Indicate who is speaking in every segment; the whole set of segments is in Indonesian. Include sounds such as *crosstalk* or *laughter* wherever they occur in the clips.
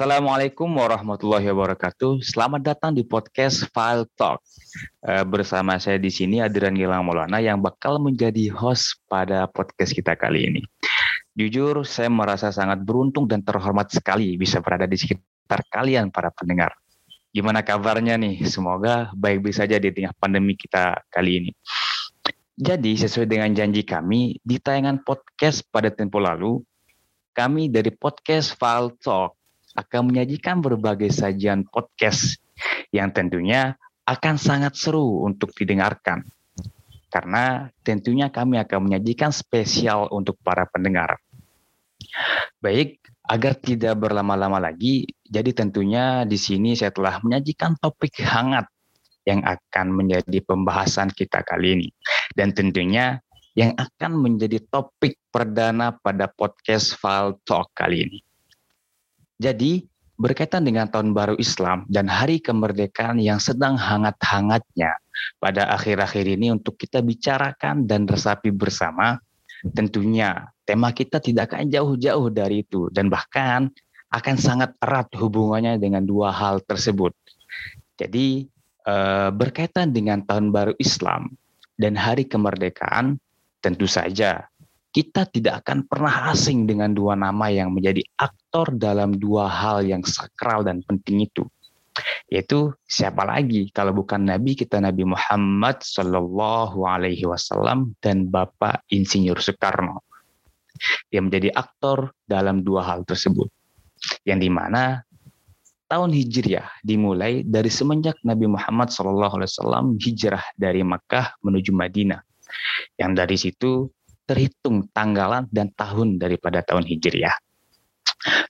Speaker 1: Assalamualaikum warahmatullahi wabarakatuh. Selamat datang di podcast File Talk. Uh, bersama saya di sini Adrian Gilang Maulana yang bakal menjadi host pada podcast kita kali ini. Jujur, saya merasa sangat beruntung dan terhormat sekali bisa berada di sekitar kalian para pendengar. Gimana kabarnya nih? Semoga baik-baik saja di tengah pandemi kita kali ini. Jadi, sesuai dengan janji kami, di tayangan podcast pada tempo lalu, kami dari podcast File Talk akan menyajikan berbagai sajian podcast yang tentunya akan sangat seru untuk didengarkan. Karena tentunya kami akan menyajikan spesial untuk para pendengar. Baik, agar tidak berlama-lama lagi, jadi tentunya di sini saya telah menyajikan topik hangat yang akan menjadi pembahasan kita kali ini. Dan tentunya yang akan menjadi topik perdana pada podcast File Talk kali ini. Jadi, berkaitan dengan tahun baru Islam dan hari kemerdekaan yang sedang hangat-hangatnya pada akhir-akhir ini untuk kita bicarakan dan resapi bersama, tentunya tema kita tidak akan jauh-jauh dari itu dan bahkan akan sangat erat hubungannya dengan dua hal tersebut. Jadi, eh, berkaitan dengan tahun baru Islam dan hari kemerdekaan, tentu saja kita tidak akan pernah asing dengan dua nama yang menjadi aktor dalam dua hal yang sakral dan penting itu. Yaitu siapa lagi kalau bukan Nabi kita Nabi Muhammad Shallallahu Alaihi Wasallam dan Bapak Insinyur Soekarno. Dia menjadi aktor dalam dua hal tersebut. Yang di mana tahun Hijriah dimulai dari semenjak Nabi Muhammad SAW hijrah dari Makkah menuju Madinah. Yang dari situ terhitung tanggalan dan tahun daripada tahun Hijriah.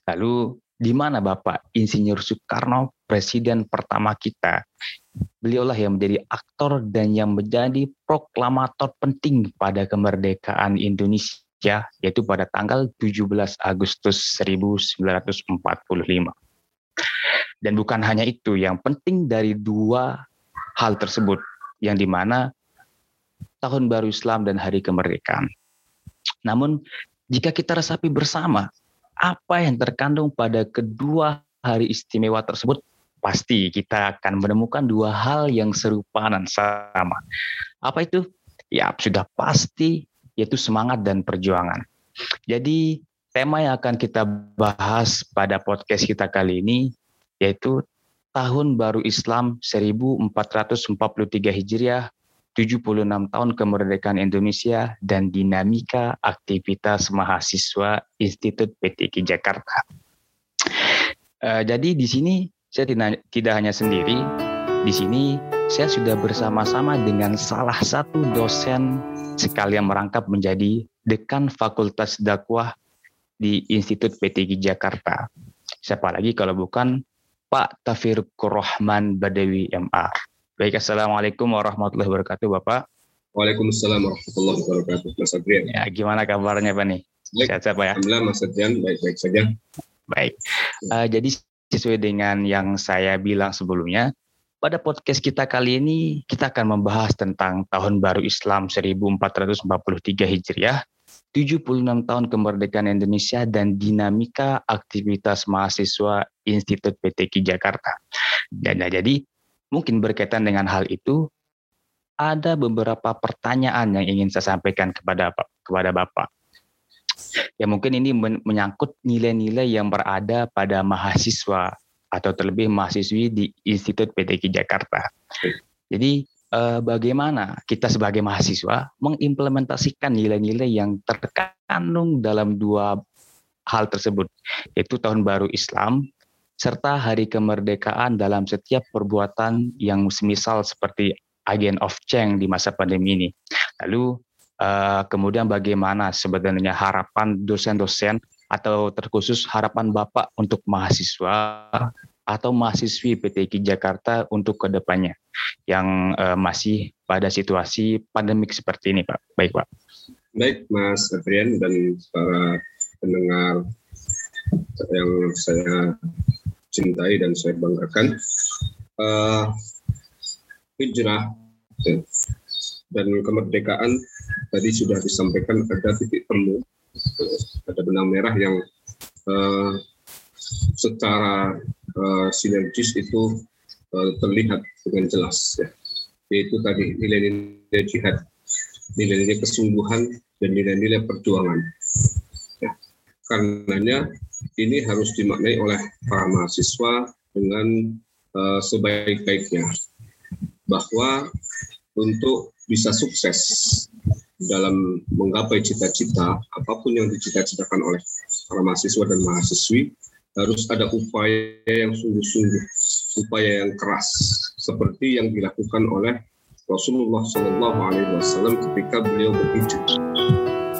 Speaker 1: Lalu di mana Bapak Insinyur Soekarno, presiden pertama kita? Beliaulah yang menjadi aktor dan yang menjadi proklamator penting pada kemerdekaan Indonesia, yaitu pada tanggal 17 Agustus 1945. Dan bukan hanya itu, yang penting dari dua hal tersebut, yang di mana tahun baru Islam dan hari kemerdekaan. Namun jika kita resapi bersama apa yang terkandung pada kedua hari istimewa tersebut, pasti kita akan menemukan dua hal yang serupa dan sama. Apa itu? Ya, sudah pasti yaitu semangat dan perjuangan. Jadi, tema yang akan kita bahas pada podcast kita kali ini yaitu Tahun Baru Islam 1443 Hijriah 76 tahun kemerdekaan Indonesia dan dinamika aktivitas mahasiswa Institut PTK Jakarta. Uh, jadi di sini saya tidak, tidak hanya sendiri, di sini saya sudah bersama-sama dengan salah satu dosen sekalian merangkap menjadi dekan Fakultas Dakwah di Institut PTG Jakarta. Siapa lagi kalau bukan Pak Tafir Kurrahman Badawi MA. Baik, Assalamualaikum warahmatullahi wabarakatuh, Bapak.
Speaker 2: Waalaikumsalam warahmatullahi wabarakatuh, Mas Adrian.
Speaker 1: Ya, gimana kabarnya, Pak nih?
Speaker 2: Sehat-sehat, Pak ya? Alhamdulillah, Mas Adrian, baik-baik saja.
Speaker 1: Baik. Uh, jadi sesuai dengan yang saya bilang sebelumnya, pada podcast kita kali ini kita akan membahas tentang Tahun Baru Islam 1443 Hijriah, 76 tahun kemerdekaan Indonesia dan dinamika aktivitas mahasiswa Institut PTK Jakarta. Dan nah, jadi mungkin berkaitan dengan hal itu ada beberapa pertanyaan yang ingin saya sampaikan kepada kepada Bapak. Ya mungkin ini menyangkut nilai-nilai yang berada pada mahasiswa atau terlebih mahasiswi di Institut PTK Jakarta. Jadi eh, bagaimana kita sebagai mahasiswa mengimplementasikan nilai-nilai yang terkandung dalam dua hal tersebut, yaitu tahun baru Islam serta hari kemerdekaan dalam setiap perbuatan yang semisal seperti agent of change di masa pandemi ini. Lalu uh, kemudian bagaimana sebenarnya harapan dosen-dosen atau terkhusus harapan Bapak untuk mahasiswa atau mahasiswi PTK Jakarta untuk ke depannya yang uh, masih pada situasi pandemik seperti ini Pak. Baik Pak.
Speaker 2: Baik Mas Adrian dan para pendengar yang saya cintai dan saya banggakan uh, hijrah dan kemerdekaan tadi sudah disampaikan ada titik temu ada benang merah yang uh, secara uh, sinergis itu uh, terlihat dengan jelas ya. yaitu tadi nilai-nilai jihad nilai-nilai kesungguhan dan nilai-nilai perjuangan ya. karenanya ini harus dimaknai oleh para mahasiswa dengan uh, sebaik-baiknya bahwa untuk bisa sukses dalam menggapai cita-cita apa pun yang dicita-citakan oleh para mahasiswa dan mahasiswi harus ada upaya yang sungguh-sungguh, upaya yang keras seperti yang dilakukan oleh Rasulullah Wasallam ketika beliau berhijrah.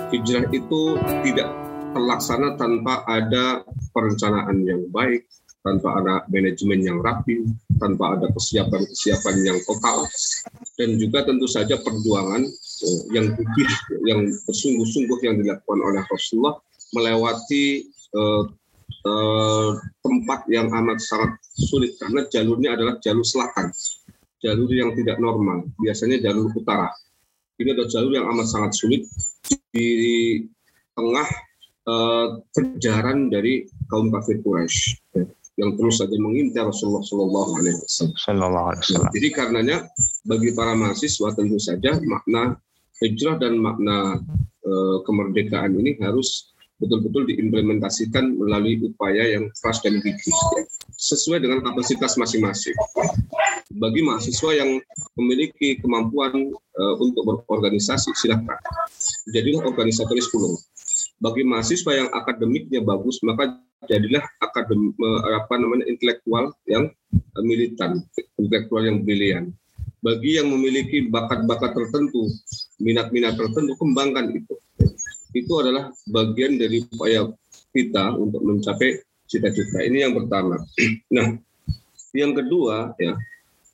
Speaker 2: Hijrah itu tidak terlaksana tanpa ada perencanaan yang baik, tanpa ada manajemen yang rapi, tanpa ada kesiapan-kesiapan yang total, dan juga tentu saja perjuangan eh, yang gigih, yang bersungguh-sungguh yang dilakukan oleh Rasulullah melewati uh, uh, tempat yang amat sangat sulit. Karena jalurnya adalah jalur selatan, jalur yang tidak normal, biasanya jalur utara. Ini adalah jalur yang amat sangat sulit. Di tengah uh, kejaran dari kaum kafir Quraisy yang terus saja mengincar Rasulullah Shallallahu Alaihi Wasallam. Jadi karenanya bagi para mahasiswa tentu saja makna hijrah dan makna uh, kemerdekaan ini harus betul-betul diimplementasikan melalui upaya yang keras dan gigih ya, sesuai dengan kapasitas masing-masing. Bagi mahasiswa yang memiliki kemampuan uh, untuk berorganisasi, silakan jadilah organisatoris pulung. Bagi mahasiswa yang akademiknya bagus, maka jadilah akadem apa namanya intelektual yang militan, intelektual yang brilian. Bagi yang memiliki bakat-bakat tertentu, minat-minat tertentu, kembangkan itu itu adalah bagian dari upaya kita untuk mencapai cita-cita. Ini yang pertama. *clears throat* Nah, yang kedua ya,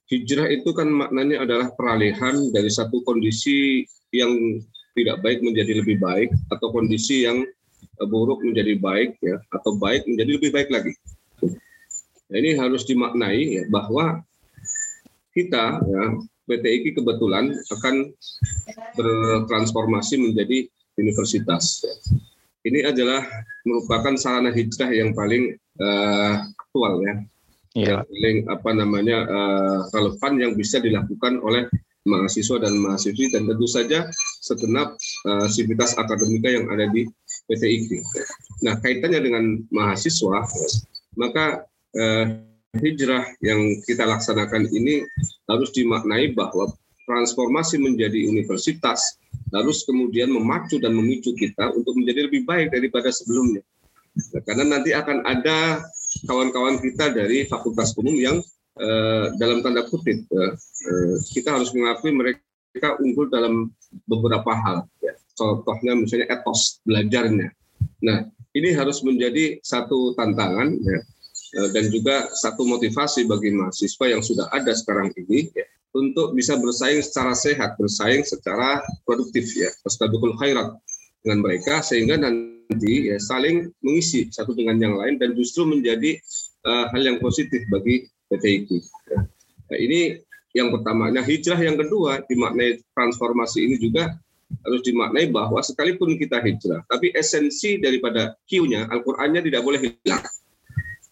Speaker 2: hijrah itu kan maknanya adalah peralihan dari satu kondisi yang tidak baik menjadi lebih baik atau kondisi yang buruk menjadi baik ya atau baik menjadi lebih baik lagi. Nah, ini harus dimaknai ya, bahwa kita ya PTIK kebetulan akan bertransformasi menjadi universitas. Ini adalah merupakan sarana hijrah yang paling uh, aktual ya, yeah. yang paling apa namanya uh, relevan yang bisa dilakukan oleh mahasiswa dan mahasiswi dan tentu saja segenap uh, sivitas akademika yang ada di PT IKI. Nah kaitannya dengan mahasiswa, maka uh, hijrah yang kita laksanakan ini harus dimaknai bahwa transformasi menjadi universitas harus kemudian memacu dan memicu kita untuk menjadi lebih baik daripada sebelumnya. Nah, karena nanti akan ada kawan-kawan kita dari fakultas umum yang dalam tanda kutip eh, eh, kita harus mengakui mereka unggul dalam beberapa hal. Ya. Contohnya misalnya etos belajarnya. Nah ini harus menjadi satu tantangan ya, eh, dan juga satu motivasi bagi mahasiswa yang sudah ada sekarang ini ya, untuk bisa bersaing secara sehat, bersaing secara produktif ya, fastabiqul khairat dengan mereka sehingga nanti ya saling mengisi satu dengan yang lain dan justru menjadi uh, hal yang positif bagi PTIQ. Ya. Nah, ini yang pertama. Nah, hijrah yang kedua dimaknai transformasi ini juga harus dimaknai bahwa sekalipun kita hijrah, tapi esensi daripada Q-nya, Al-Qur'annya tidak boleh hilang.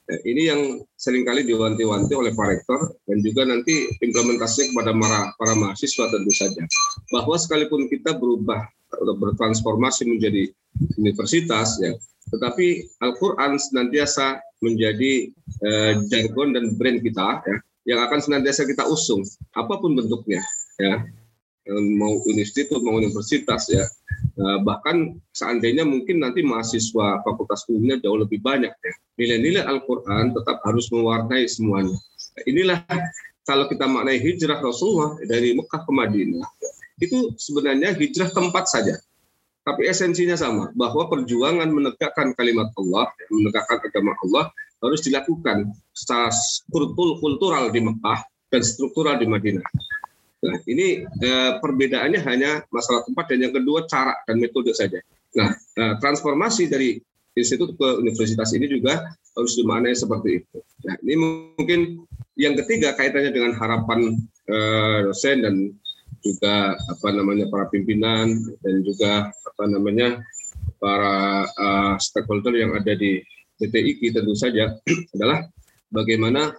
Speaker 2: Nah, ini yang sering kali diwanti-wanti oleh Pak Rektor dan juga nanti implementasinya kepada para, para mahasiswa tentu saja. Bahwa sekalipun kita berubah bertransformasi menjadi universitas, ya, tetapi Al-Quran senantiasa menjadi eh, jargon dan brand kita ya, yang akan senantiasa kita usung, apa pun bentuknya. ya mau institut mau universitas ya. Nah, bahkan seandainya mungkin nanti mahasiswa fakultas umumnya jauh lebih banyak ya. Nilai-nilai Al-Quran tetap harus mewarnai semuanya. Inilah kalau kita maknai hijrah Rasulullah dari Mekah ke Madinah itu sebenarnya hijrah tempat saja. Tapi esensinya sama bahwa perjuangan menegakkan kalimat Allah menegakkan agama Allah harus dilakukan secara kultur kultural di Mekah dan struktural di Madinah Nah, ini eh, perbedaannya hanya masalah tempat dan yang kedua cara dan metode saja. Nah, eh, transformasi dari institut ke universitas ini juga harus dimaknai seperti itu. Nah, ini mungkin yang ketiga kaitannya dengan harapan eh, dosen dan juga apa namanya para pimpinan dan juga apa namanya para uh, stakeholder yang ada di BTIK tentu saja *clears throat* adalah bagaimana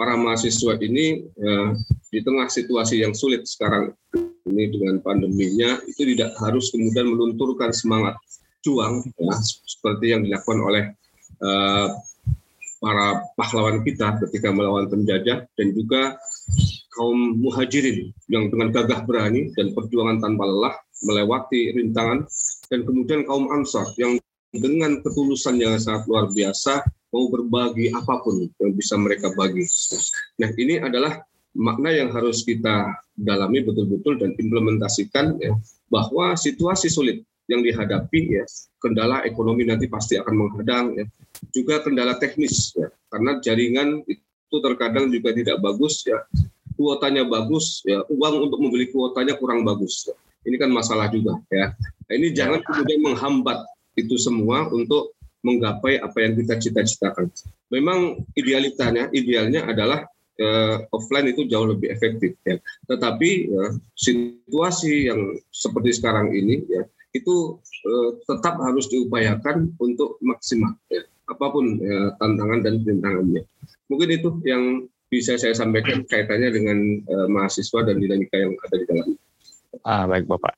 Speaker 2: para mahasiswa ini ya, di tengah situasi yang sulit sekarang ini dengan pandeminya itu tidak harus kemudian melunturkan semangat juang ya, seperti yang dilakukan oleh uh, para pahlawan kita ketika melawan penjajah dan juga kaum muhajirin yang dengan gagah berani dan perjuangan tanpa lelah melewati rintangan dan kemudian kaum ansar yang dengan ketulusan yang sangat luar biasa mau berbagi apa pun yang bisa mereka bagi. Nah ini adalah makna yang harus kita dalami betul-betul dan implementasikan ya, bahwa situasi sulit yang dihadapi ya kendala ekonomi nanti pasti akan menghadang ya. Juga kendala teknis ya karena jaringan itu terkadang juga tidak bagus ya. Kuotanya bagus ya. Uang untuk membeli kuotanya kurang bagus ya. ini kan masalah juga ya. Nah, ini jangan kemudian menghambat itu semua untuk menggapai apa yang kita cita-citakan memang idealitanya idealnya adalah uh, offline itu jauh lebih efektif ya. Tetapi ya, situasi yang seperti sekarang ini ya itu uh, tetap harus diupayakan untuk maksimal ya. apa pun ya, tantangan dan rintangannya. Mungkin itu yang bisa saya sampaikan kaitannya dengan uh, mahasiswa dan dinamika yang ada di dalam.
Speaker 1: Ah baik Bapak.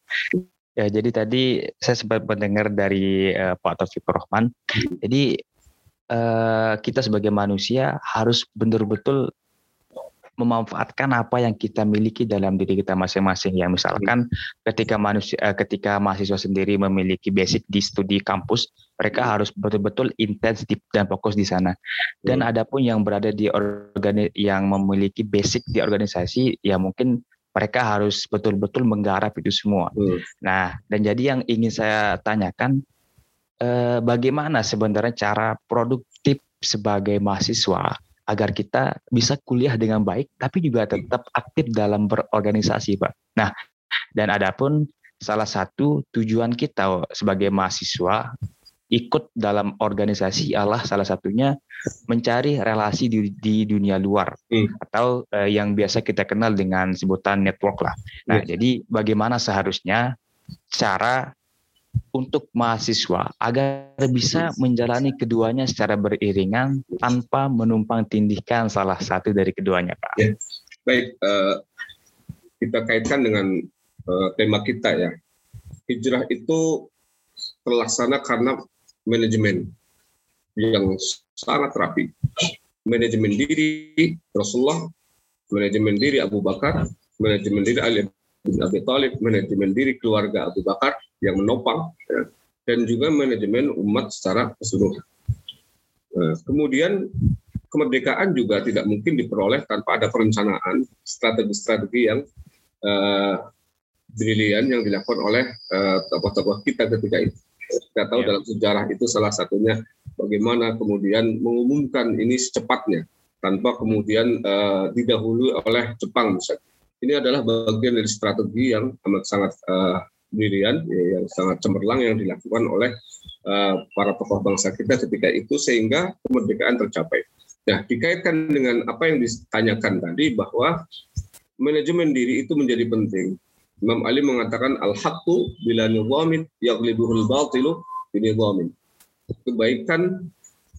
Speaker 1: Ya, jadi tadi saya sempat mendengar dari uh, Pak Taufik Rohman. Jadi uh, kita sebagai manusia harus betul-betul memanfaatkan apa yang kita miliki dalam diri kita masing-masing ya misalkan ketika manusia eh, ketika mahasiswa sendiri memiliki basic di studi kampus mereka harus betul-betul intens dan fokus di sana dan hmm. adapun yang berada di organi yang memiliki basic di organisasi ya mungkin mereka harus betul-betul menggarap itu semua. Hmm. Nah, dan jadi yang ingin saya tanyakan, eh, bagaimana sebenarnya cara produktif sebagai mahasiswa agar kita bisa kuliah dengan baik tapi juga tetap aktif dalam berorganisasi, Pak. Nah, dan adapun salah satu tujuan kita sebagai mahasiswa ikut dalam organisasi adalah salah satunya mencari relasi di, di dunia luar hmm. atau eh, yang biasa kita kenal dengan sebutan network lah. Nah, hmm. jadi bagaimana seharusnya cara untuk mahasiswa agar bisa menjalani keduanya secara beriringan tanpa menumpang tindihkan salah satu dari keduanya, Pak. Ya.
Speaker 2: Baik, uh, kita kaitkan dengan uh, tema kita ya. Hijrah itu terlaksana karena manajemen yang sangat rapi. Manajemen diri Rasulullah, manajemen diri Abu Bakar, manajemen diri Ali bin Abi Thalib, manajemen diri keluarga Abu Bakar, yang menopang dan juga manajemen umat secara keseluruhan. Nah, kemudian kemerdekaan juga tidak mungkin diperoleh tanpa ada perencanaan strategi-strategi yang uh, brilian yang dilakukan oleh uh, tokoh-tokoh kita ketika itu. Kita tahu ya. dalam sejarah itu salah satunya bagaimana kemudian mengumumkan ini secepatnya tanpa kemudian uh, didahului oleh Jepang misalnya. Ini adalah bagian dari strategi yang amat sangat uh, ya, yang sangat cemerlang yang dilakukan oleh uh, para tokoh bangsa kita ketika itu sehingga kemerdekaan tercapai. Nah, dikaitkan dengan apa yang ditanyakan tadi bahwa manajemen diri itu menjadi penting. Imam Ali mengatakan al-haqqu bila nizamin yaghlibuhul batilu binizamin. Kebaikan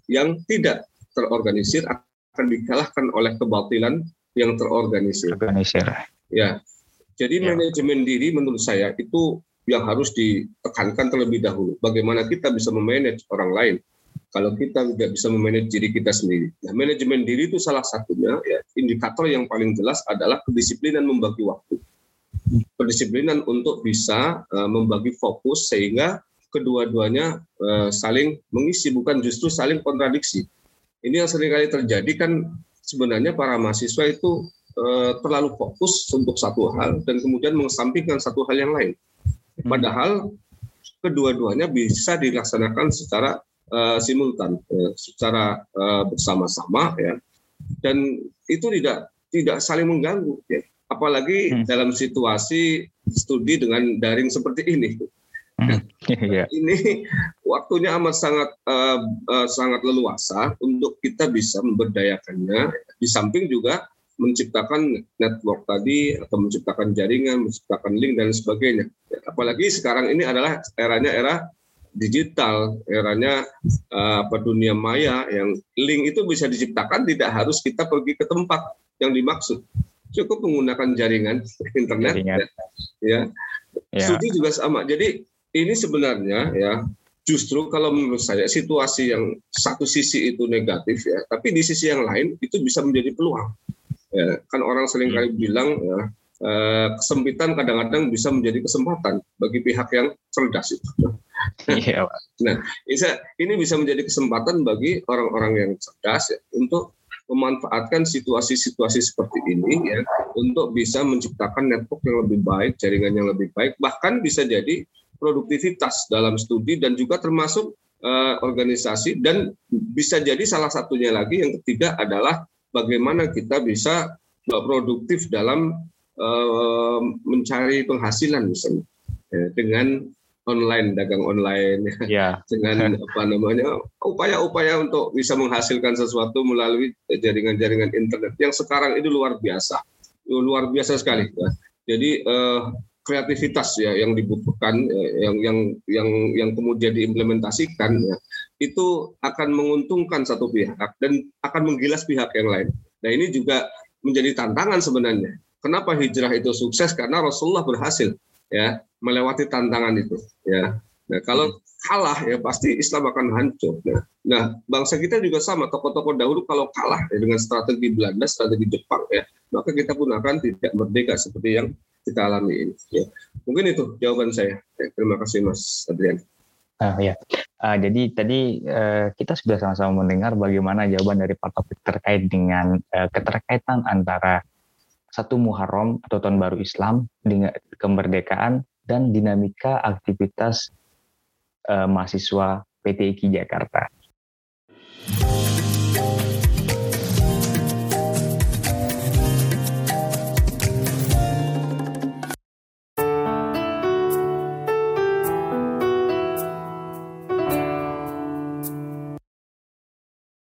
Speaker 2: yang tidak terorganisir akan dikalahkan oleh kebatilan yang terorganisir. Organisir. Ya, jadi ya. manajemen diri menurut saya itu yang harus ditekankan terlebih dahulu. Bagaimana kita bisa memanage orang lain kalau kita tidak bisa memanage diri kita sendiri. Nah, manajemen diri itu salah satunya ya indikator yang paling jelas adalah kedisiplinan membagi waktu. Kedisiplinan untuk bisa uh, membagi fokus sehingga kedua-duanya uh, saling mengisi bukan justru saling kontradiksi. Ini yang sering kali terjadi kan sebenarnya para mahasiswa itu Eh, terlalu fokus untuk satu hal dan kemudian mengesampingkan satu hal yang lain. Padahal kedua-duanya bisa dilaksanakan secara uh, simultan, uh, secara uh, bersama-sama ya. Dan itu tidak tidak saling mengganggu ya. Apalagi hmm. dalam situasi studi dengan daring seperti ini. Hmm. *laughs* Yeah. ini waktunya amat sangat uh, uh, sangat leluasa untuk kita bisa memberdayakannya. Di samping juga menciptakan network tadi atau menciptakan jaringan, menciptakan link dan sebagainya. Apalagi sekarang ini adalah eranya era digital, eranya uh, apa dunia maya yang link itu bisa diciptakan tidak harus kita pergi ke tempat yang dimaksud. Cukup menggunakan jaringan *laughs* internet jaringan. ya. ya. Studi juga sama. Jadi ini sebenarnya ya justru kalau menurut saya situasi yang satu sisi itu negatif ya, tapi di sisi yang lain itu bisa menjadi peluang. Ya, kan orang sering kali hmm. bilang ya, eh, kesempitan kadang-kadang bisa menjadi kesempatan bagi pihak yang cerdas itu. *laughs* Iya, nah, ini bisa menjadi kesempatan bagi orang-orang yang cerdas ya, untuk memanfaatkan situasi-situasi seperti ini ya untuk bisa menciptakan network yang lebih baik, jaringan yang lebih baik, bahkan bisa jadi produktivitas dalam studi dan juga termasuk uh, organisasi. Dan bisa jadi salah satunya lagi yang ketiga adalah bagaimana kita bisa produktif dalam uh, mencari penghasilan misalnya ya, dengan online dagang online ya. *laughs* dengan apa namanya upaya-upaya untuk bisa menghasilkan sesuatu melalui jaringan-jaringan internet yang sekarang itu luar biasa luar biasa sekali ya. jadi uh, kreativitas ya yang dibutuhkan ya, yang yang yang yang kemudian diimplementasikan ya, itu akan menguntungkan satu pihak dan akan menggilas pihak yang lain. Nah ini juga menjadi tantangan sebenarnya. Kenapa hijrah itu sukses? Karena Rasulullah berhasil ya melewati tantangan itu ya. Nah kalau kalah ya pasti Islam akan hancur. Nah, nah bangsa kita juga sama tokoh-tokoh dahulu kalau kalah ya, dengan strategi Belanda, strategi Jepang ya, maka kita pun akan tidak merdeka seperti yang kita alami ini. Ya. Mungkin itu jawaban saya. Ya, terima kasih Mas Adrian.
Speaker 1: Uh, ya, uh, jadi tadi uh, kita sudah sama-sama mendengar bagaimana jawaban dari Pak Topik terkait dengan uh, keterkaitan antara satu Muharram atau Tahun Baru Islam dengan kemerdekaan dan dinamika aktivitas uh, mahasiswa PTIK Jakarta.